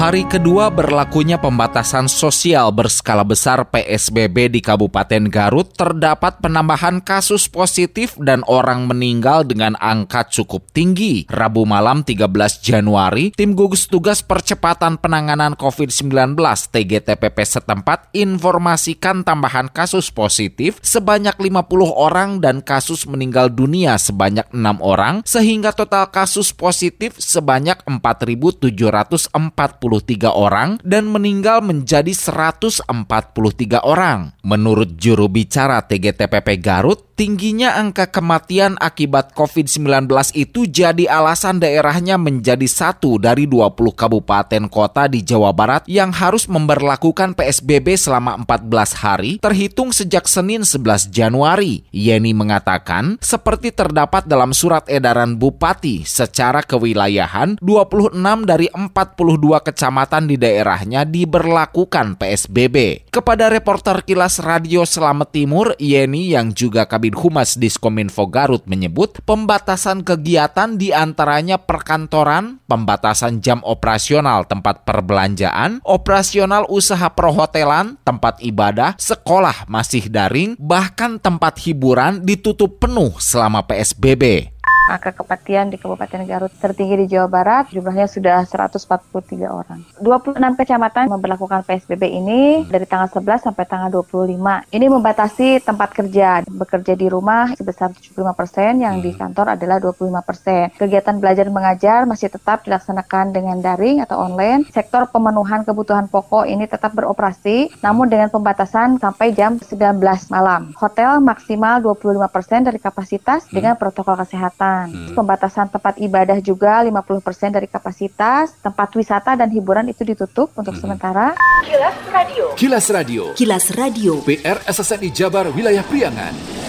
Hari kedua berlakunya pembatasan sosial berskala besar PSBB di Kabupaten Garut terdapat penambahan kasus positif dan orang meninggal dengan angka cukup tinggi. Rabu malam 13 Januari, tim gugus tugas percepatan penanganan COVID-19 TGTPP setempat informasikan tambahan kasus positif sebanyak 50 orang dan kasus meninggal dunia sebanyak 6 orang sehingga total kasus positif sebanyak 4.740 orang dan meninggal menjadi 143 orang. Menurut juru bicara TGTPP Garut, tingginya angka kematian akibat COVID-19 itu jadi alasan daerahnya menjadi satu dari 20 kabupaten kota di Jawa Barat yang harus memperlakukan PSBB selama 14 hari terhitung sejak Senin 11 Januari. Yeni mengatakan, seperti terdapat dalam surat edaran Bupati secara kewilayahan, 26 dari 42 kecamatan di daerahnya diberlakukan PSBB. Kepada reporter Kilas Radio Selamat Timur, Yeni yang juga kabin Kabid Humas Diskominfo Garut menyebut pembatasan kegiatan di antaranya perkantoran, pembatasan jam operasional tempat perbelanjaan, operasional usaha perhotelan, tempat ibadah, sekolah masih daring, bahkan tempat hiburan ditutup penuh selama PSBB. Angka kematian di Kabupaten Garut tertinggi di Jawa Barat, jumlahnya sudah 143 orang. 26 kecamatan memperlakukan PSBB ini dari tanggal 11 sampai tanggal 25. Ini membatasi tempat kerja, bekerja di rumah sebesar 75 persen, yang di hmm. kantor adalah 25 persen. Kegiatan belajar mengajar masih tetap dilaksanakan dengan daring atau online. Sektor pemenuhan kebutuhan pokok ini tetap beroperasi, namun dengan pembatasan sampai jam 19 malam. Hotel maksimal 25 persen dari kapasitas dengan hmm. protokol kesehatan Hmm. Pembatasan tempat ibadah juga 50% dari kapasitas. Tempat wisata dan hiburan itu ditutup untuk hmm. sementara. Kilas Radio. Kilas Radio. Kilas Radio. PR SSNI Jabar Wilayah Priangan.